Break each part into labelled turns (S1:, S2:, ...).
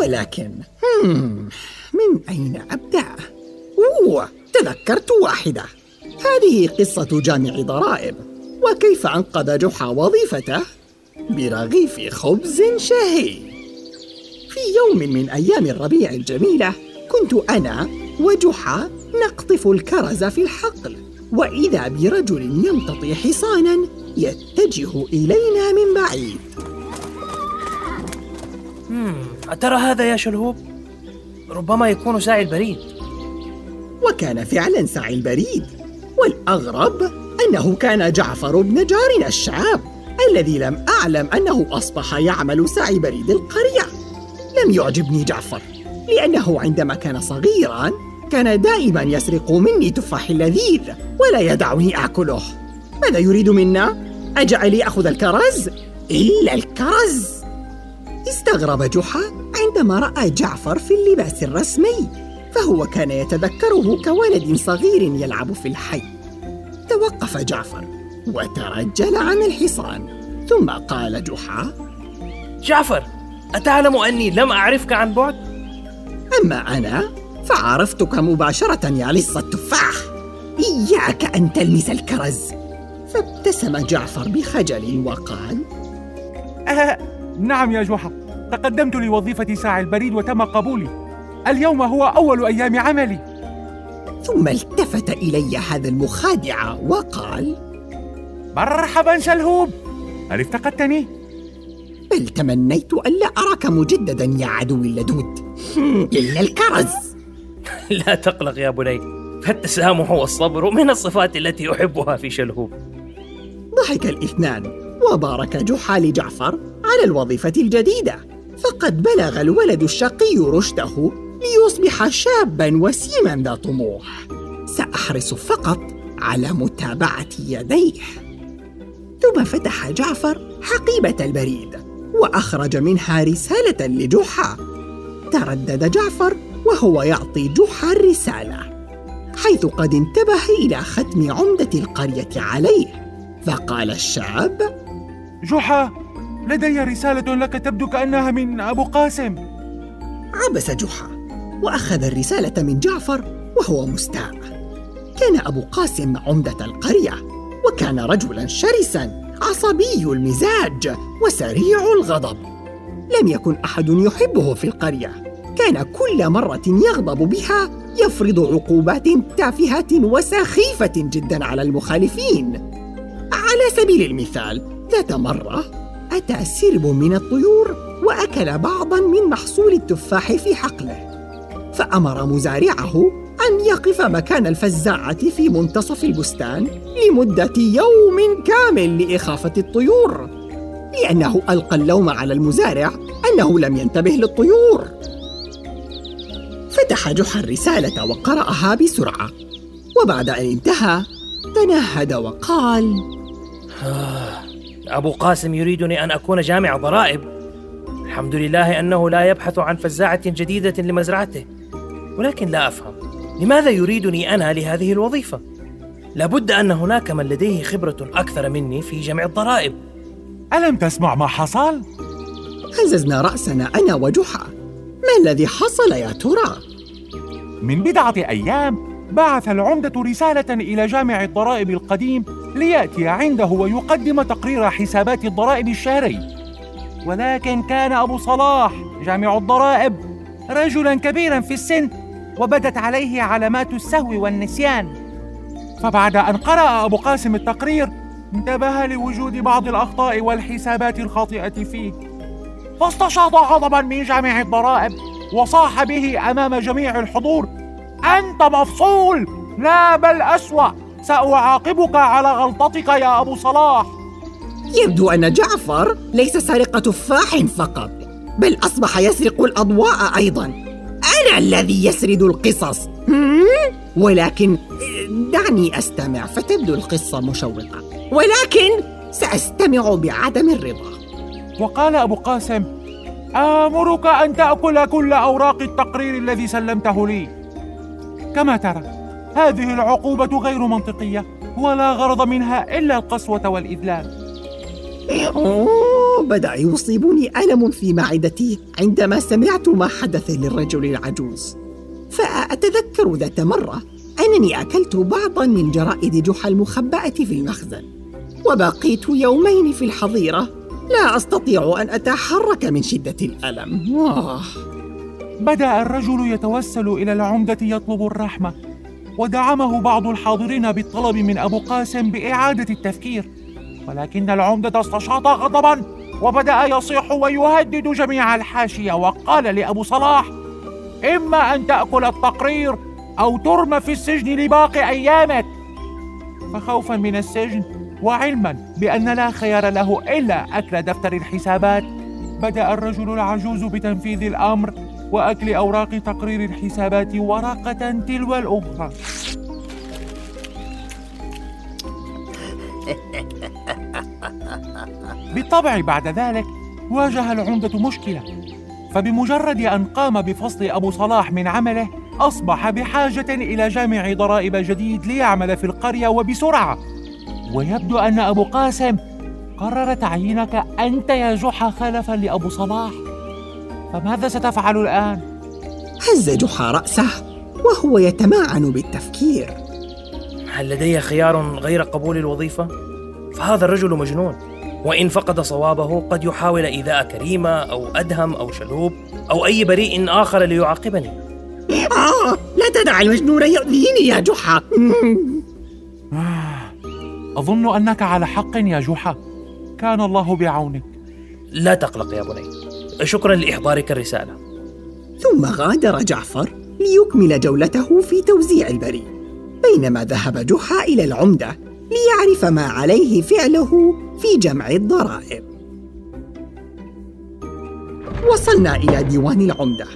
S1: ولكن من أين أبدأ؟ أوه تذكرت واحدة. هذه قصة جامع ضرائب. وكيف أنقذ جحا وظيفته؟ برغيف خبز شهي. في يوم من أيام الربيع الجميلة كنت أنا وجحا نقطف الكرز في الحقل. وإذا برجل يمتطي حصانا يتجه إلينا من بعيد.
S2: أترى هذا يا شلهوب؟ ربما يكون ساعي البريد
S1: وكان فعلا ساعي البريد والأغرب أنه كان جعفر بن جارنا الشاب الذي لم أعلم أنه أصبح يعمل ساعي بريد القرية لم يعجبني جعفر لأنه عندما كان صغيرا كان دائما يسرق مني تفاح لذيذ ولا يدعني آكله ماذا يريد منا؟ أجعل يأخذ الكرز؟ إلا الكرز استغرب جحا عندما رأى جعفر في اللباس الرسمي فهو كان يتذكره كولد صغير يلعب في الحي. توقف جعفر وترجل عن الحصان ثم قال جحا
S2: جعفر أتعلم أني لم أعرفك عن بعد؟
S1: أما أنا فعرفتك مباشرة يا لص التفاح. إياك أن تلمس الكرز. فابتسم جعفر بخجل وقال
S3: أه نعم يا جحا تقدمت لوظيفة ساعي البريد وتم قبولي. اليوم هو أول أيام عملي.
S1: ثم التفت إلي هذا المخادع وقال
S3: مرحبا شلهوب هل افتقدتني؟
S1: بل تمنيت ألا أراك مجددا يا عدوي اللدود. إلا الكرز.
S2: لا تقلق يا بني فالتسامح والصبر من الصفات التي أحبها في شلهوب.
S1: ضحك الإثنان وبارك جحا لجعفر. على الوظيفة الجديدة. فقد بلغ الولد الشقي رشده ليصبح شابا وسيما ذا طموح. سأحرص فقط على متابعة يديه. ثم فتح جعفر حقيبة البريد وأخرج منها رسالة لجحا. تردد جعفر وهو يعطي جحا الرسالة حيث قد انتبه إلى ختم عمدة القرية عليه. فقال الشاب
S3: جحا لدي رسالة لك تبدو كأنها من أبو قاسم.
S1: عبس جحا وأخذ الرسالة من جعفر وهو مستاء. كان أبو قاسم عمدة القرية وكان رجلا شرسا عصبي المزاج وسريع الغضب. لم يكن أحد يحبه في القرية. كان كل مرة يغضب بها يفرض عقوبات تافهة وسخيفة جدا على المخالفين. على سبيل المثال ذات مرة أتى سرب من الطيور وأكل بعضا من محصول التفاح في حقله. فأمر مزارعه أن يقف مكان الفزاعة في منتصف البستان لمدة يوم كامل لإخافة الطيور لأنه ألقى اللوم على المزارع أنه لم ينتبه للطيور. فتح جحا الرسالة وقرأها بسرعة وبعد أن انتهى تنهد وقال
S2: آه، أبو قاسم يريدني أن أكون جامع ضرائب الحمد لله أنه لا يبحث عن فزاعة جديدة لمزرعته ولكن لا أفهم لماذا يريدني أنا لهذه الوظيفة؟ لابد أن هناك من لديه خبرة أكثر مني في جمع الضرائب
S3: ألم تسمع ما حصل؟
S1: هززنا رأسنا أنا وجحا ما الذي حصل يا ترى؟
S3: من بضعة أيام بعث العمدة رسالة إلى جامع الضرائب القديم ليأتي عنده ويقدم تقرير حسابات الضرائب الشهري. ولكن كان أبو صلاح جامع الضرائب رجلا كبيرا في السن وبدت عليه علامات السهو والنسيان. فبعد أن قرأ أبو قاسم التقرير انتبه لوجود بعض الأخطاء والحسابات الخاطئة فيه. فاستشاط غضبا من جامع الضرائب وصاح به أمام جميع الحضور أنت مفصول! لا بل أسوأ! سأعاقبك على غلطتك يا أبو صلاح.
S1: يبدو أن جعفر ليس سارق تفاح فقط بل أصبح يسرق الأضواء أيضا. أنا الذي يسرد القصص. ولكن دعني أستمع فتبدو القصة مشوقة. ولكن سأستمع بعدم الرضا.
S3: وقال أبو قاسم آمرك أن تأكل كل أوراق التقرير الذي سلمته لي. كما ترى. هذه العقوبة غير منطقية ولا غرض منها إلا القسوة والإذلال.
S1: أوه بدأ يصيبني ألم في معدتي عندما سمعت ما حدث للرجل العجوز. فأتذكر ذات مرة أنني أكلت بعضا من جرائد جحا المخبأة في المخزن وبقيت يومين في الحظيرة. لا أستطيع أن أتحرك من شدة الألم. آه.
S3: بدأ الرجل يتوسل إلى العمدة يطلب الرحمة ودعمه بعض الحاضرين بالطلب من أبو قاسم بإعادة التفكير. ولكن العمدة استشاط غضبا وبدأ يصيح ويهدد جميع الحاشية وقال لأبو صلاح إما أن تأكل التقرير أو ترمى في السجن لباقي أيامك. فخوفا من السجن وعلما بأن لا خيار له إلا أكل دفتر الحسابات بدأ الرجل العجوز بتنفيذ الأمر وأكل أوراق تقرير الحسابات ورقة تلو الأخرى بالطبع بعد ذلك واجه العمدة مشكلة. فبمجرد أن قام بفصل أبو صلاح من عمله أصبح بحاجة إلى جامع ضرائب جديد ليعمل في القرية وبسرعة. ويبدو أن أبو قاسم قرر تعيينك أنت يا جحا خلفا لأبو صلاح. فماذا ستفعل الآن؟
S1: هز جحا رأسه وهو يتمعن بالتفكير.
S2: هل لدي خيار غير قبول الوظيفة؟ فهذا الرجل مجنون. وإن فقد صوابه قد يحاول إيذاء كريمة أو أدهم أو شلوب أو أي بريء آخر ليعاقبني.
S1: آه لا تدع المجنون يؤذيني يا جحا
S3: أظن أنك على حق يا جحا كان الله بعونك.
S2: لا تقلق يا بني. شكرا لإحضارك الرسالة.
S1: ثم غادر جعفر ليكمل جولته في توزيع البريد بينما ذهب جحا إلى العمدة ليعرف ما عليه فعله في جمع الضرائب. وصلنا إلى ديوان العمدة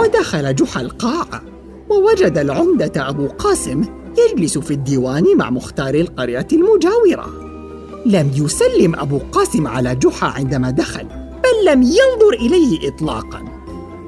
S1: ودخل جحا القاعة ووجد العمدة أبو قاسم يجلس في الديوان مع مختار القرية المجاورة. لم يسلم أبو قاسم على جحا عندما دخل. لم ينظر إليه إطلاقا.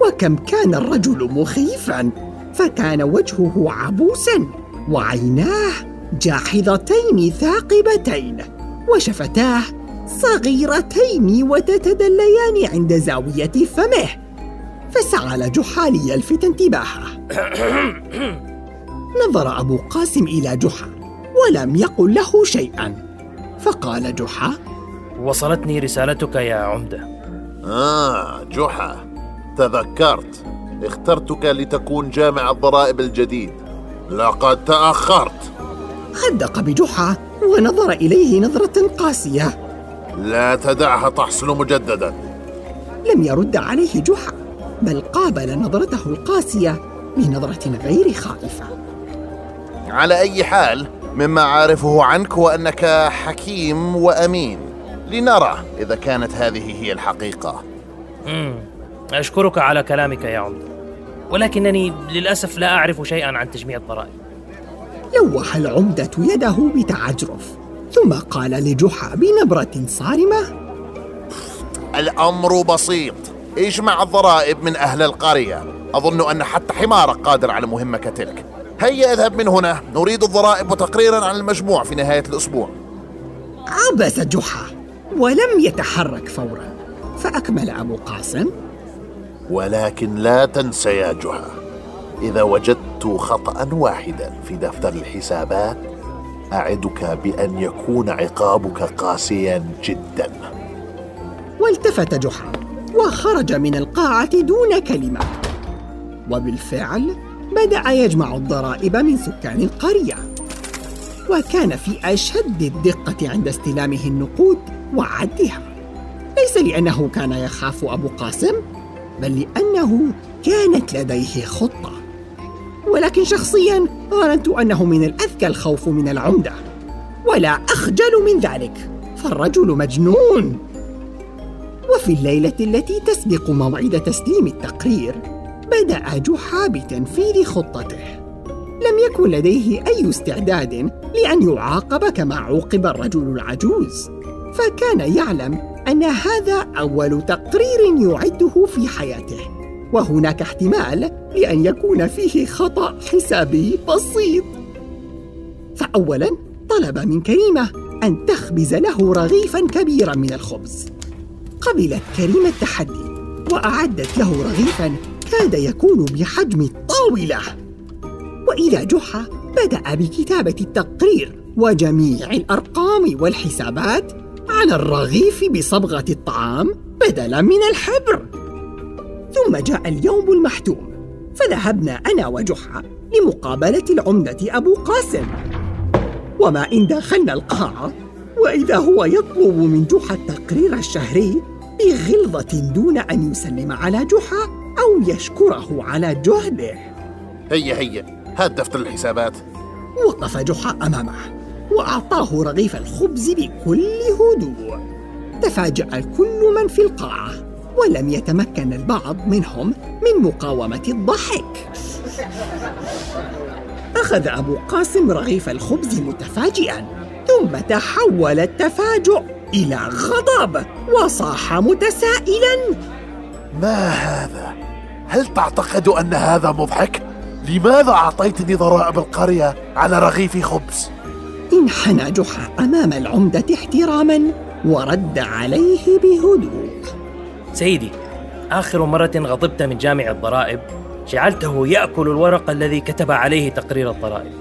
S1: وكم كان الرجل مخيفا فكان وجهه عبوسا وعيناه جاحظتين ثاقبتين وشفتاه صغيرتين وتتدليان عند زاوية فمه. فسعى جحا ليلفت انتباهه. نظر أبو قاسم إلى جحا ولم يقل له شيئا. فقال جحا
S2: وصلتني رسالتك يا عمدة.
S4: آه جحا. تذكرت. اخترتك لتكون جامع الضرائب الجديد. لقد تأخرت.
S1: خدق بجحا ونظر إليه نظرة قاسية.
S4: لا تدعها تحصل مجددا.
S1: لم يرد عليه جحا بل قابل نظرته القاسية بنظرة غير خائفة.
S4: على أي حال مما عارفه عنك وأنك حكيم وأمين. لنرى إذا كانت هذه هي الحقيقة.
S2: مم. أشكرك على كلامك يا عمدة ولكنني للأسف لا أعرف شيئا عن تجميع الضرائب
S1: لوح العمدة يده بتعجرف ثم قال لجحا بنبرة صارمة
S4: الأمر بسيط. اجمع الضرائب من أهل القرية. أظن أن حتى حمارك قادر على مهمة كتلك هيا اذهب من هنا. نريد الضرائب وتقريرا عن المجموع في نهاية الأسبوع.
S1: عبس جحا. ولم يتحرك فورا. فأكمل أبو قاسم.
S4: ولكن لا تنسى يا جحا إذا وجدت خطأ واحدا في دفتر الحسابات أعدك بأن يكون عقابك قاسيا جدا.
S1: والتفت جحا وخرج من القاعة دون كلمة. وبالفعل بدأ يجمع الضرائب من سكان القرية. وكان في أشد الدقة عند استلامه النقود وعدها. ليس لأنه كان يخاف أبو قاسم بل لأنه كانت لديه خطة. ولكن شخصيا ظننت أنه من الأذكى الخوف من العمدة. ولا أخجل من ذلك فالرجل مجنون. وفي الليلة التي تسبق موعد تسليم التقرير بدأ جحا بتنفيذ خطته. لم يكن لديه أي استعداد لأن يعاقب كما عوقب الرجل العجوز. فكان يعلم أن هذا أول تقرير يعده في حياته. وهناك احتمال لأن يكون فيه خطأ حسابي بسيط. فأولاً طلب من كريمة أن تخبز له رغيفاً كبيراً من الخبز. قبلت كريمة التحدي وأعدت له رغيفاً كاد يكون بحجم الطاولة. وإذا جحا بدأ بكتابة التقرير وجميع الأرقام والحسابات على الرغيف بصبغة الطعام بدلاً من الحبر. ثم جاء اليوم المحتوم فذهبنا أنا وجحا لمقابلة العمدة أبو قاسم. وما إن دخلنا القاعة وإذا هو يطلب من جحا التقرير الشهري بغلظة دون أن يسلم على جحا أو يشكره على جهده.
S4: هيا هيا. هات دفتر الحسابات
S1: وقف جحا أمامه وأعطاه رغيف الخبز بكل هدوء تفاجأ كل من في القاعة ولم يتمكن البعض منهم من مقاومة الضحك أخذ أبو قاسم رغيف الخبز متفاجئا ثم تحول التفاجؤ إلى غضب وصاح متسائلا
S4: ما هذا؟ هل تعتقد أن هذا مضحك؟ لماذا أعطيتني ضرائب القرية على رغيف خبز؟
S1: انحنى جحا أمام العمدة احتراما ورد عليه بهدوء
S2: سيدي آخر مرة غضبت من جامع الضرائب جعلته يأكل الورق الذي كتب عليه تقرير الضرائب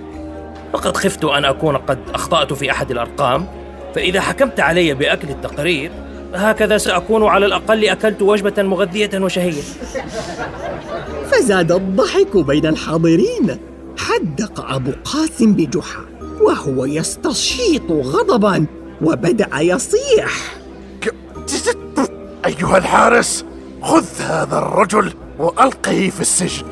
S2: وقد خفت أن أكون قد أخطأت في أحد الأرقام فإذا حكمت علي بأكل التقرير هكذا سأكون على الأقل أكلت وجبة مغذية وشهية.
S1: فزاد الضحك بين الحاضرين. حدق أبو قاسم بجحا وهو يستشيط غضبا وبدأ يصيح.
S4: أيها الحارس خذ هذا الرجل وألقه في السجن.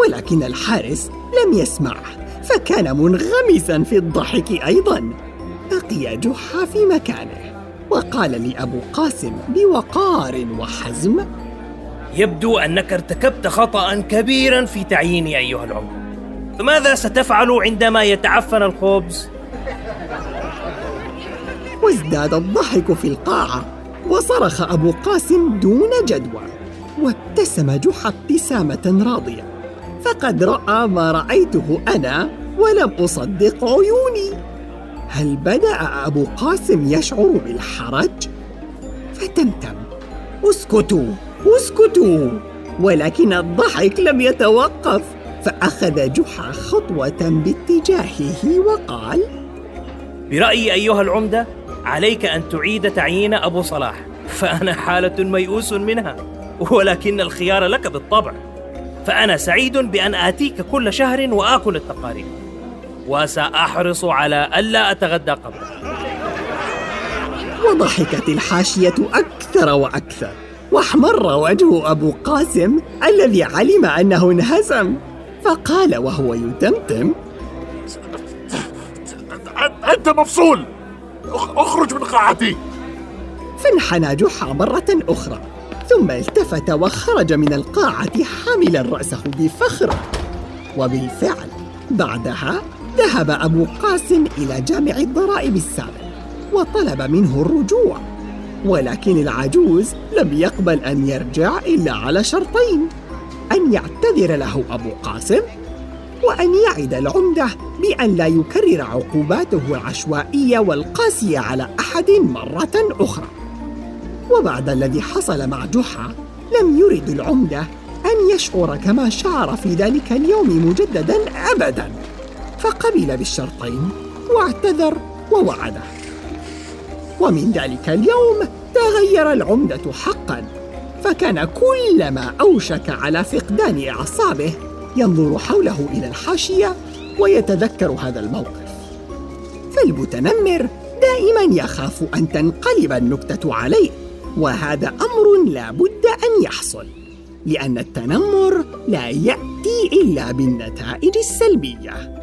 S1: ولكن الحارس لم يسمعه فكان منغمسا في الضحك أيضا. بقي جحا في مكانه. وقال لأبو قاسم بوقار وحزم
S2: يبدو أنك ارتكبت خطأ كبيرا في تعييني أيها العمدة فماذا ستفعل عندما يتعفن الخبز؟
S1: وازداد الضحك في القاعة وصرخ أبو قاسم دون جدوى وابتسم جحا ابتسامة راضية فقد رأى ما رأيته أنا ولم أصدق عيوني هل بدأ أبو قاسم يشعر بالحرج؟ فتمتم. اسكتوا اسكتوا. ولكن الضحك لم يتوقف. فأخذ جحا خطوة باتجاهه وقال
S2: برأيي أيها العمدة عليك أن تعيد تعيين أبو صلاح. فأنا حالة ميؤوس منها ولكن الخيار لك بالطبع. فأنا سعيد بأن آتيك كل شهر وآكل التقارير. وسأحرص على ألا أتغدى قبلك
S1: وضحكت الحاشية أكثر وأكثر واحمر وجه أبو قاسم الذي علم أنه انهزم فقال وهو يتمتم
S4: أنت مفصول! أخرج من قاعتي!
S1: فانحنى جحا مرة أخرى ثم التفت وخرج من القاعة حاملا رأسه بفخر وبالفعل بعدها ذهب أبو قاسم إلى جامع الضرائب السابق وطلب منه الرجوع ولكن العجوز لم يقبل أن يرجع إلا على شرطين أن يعتذر له أبو قاسم وأن يعد العمدة بأن لا يكرر عقوباته العشوائية والقاسية على أحد مرة أخرى. وبعد الذي حصل مع جحا لم يرد العمدة أن يشعر كما شعر في ذلك اليوم مجددا أبدا. فقبل بالشرطين واعتذر ووعده. ومن ذلك اليوم تغير العمدة حقا فكان كلما أوشك على فقدان أعصابه ينظر حوله إلى الحاشية ويتذكر هذا الموقف. فالمتنمر دائما يخاف أن تنقلب النكتة عليه وهذا أمر لا بد أن يحصل لأن التنمر لا يأتي إلا بالنتائج السلبية.